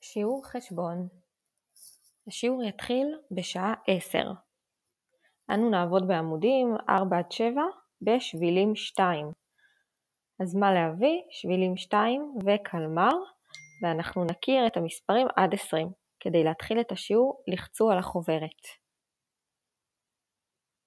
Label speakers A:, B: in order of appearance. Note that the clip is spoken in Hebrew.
A: שיעור חשבון השיעור יתחיל בשעה 10. אנו נעבוד בעמודים 4 עד 7 בשבילים 2. אז מה להביא? שבילים 2 וקלמר, ואנחנו נכיר את המספרים עד 20. כדי להתחיל את השיעור לחצו על החוברת.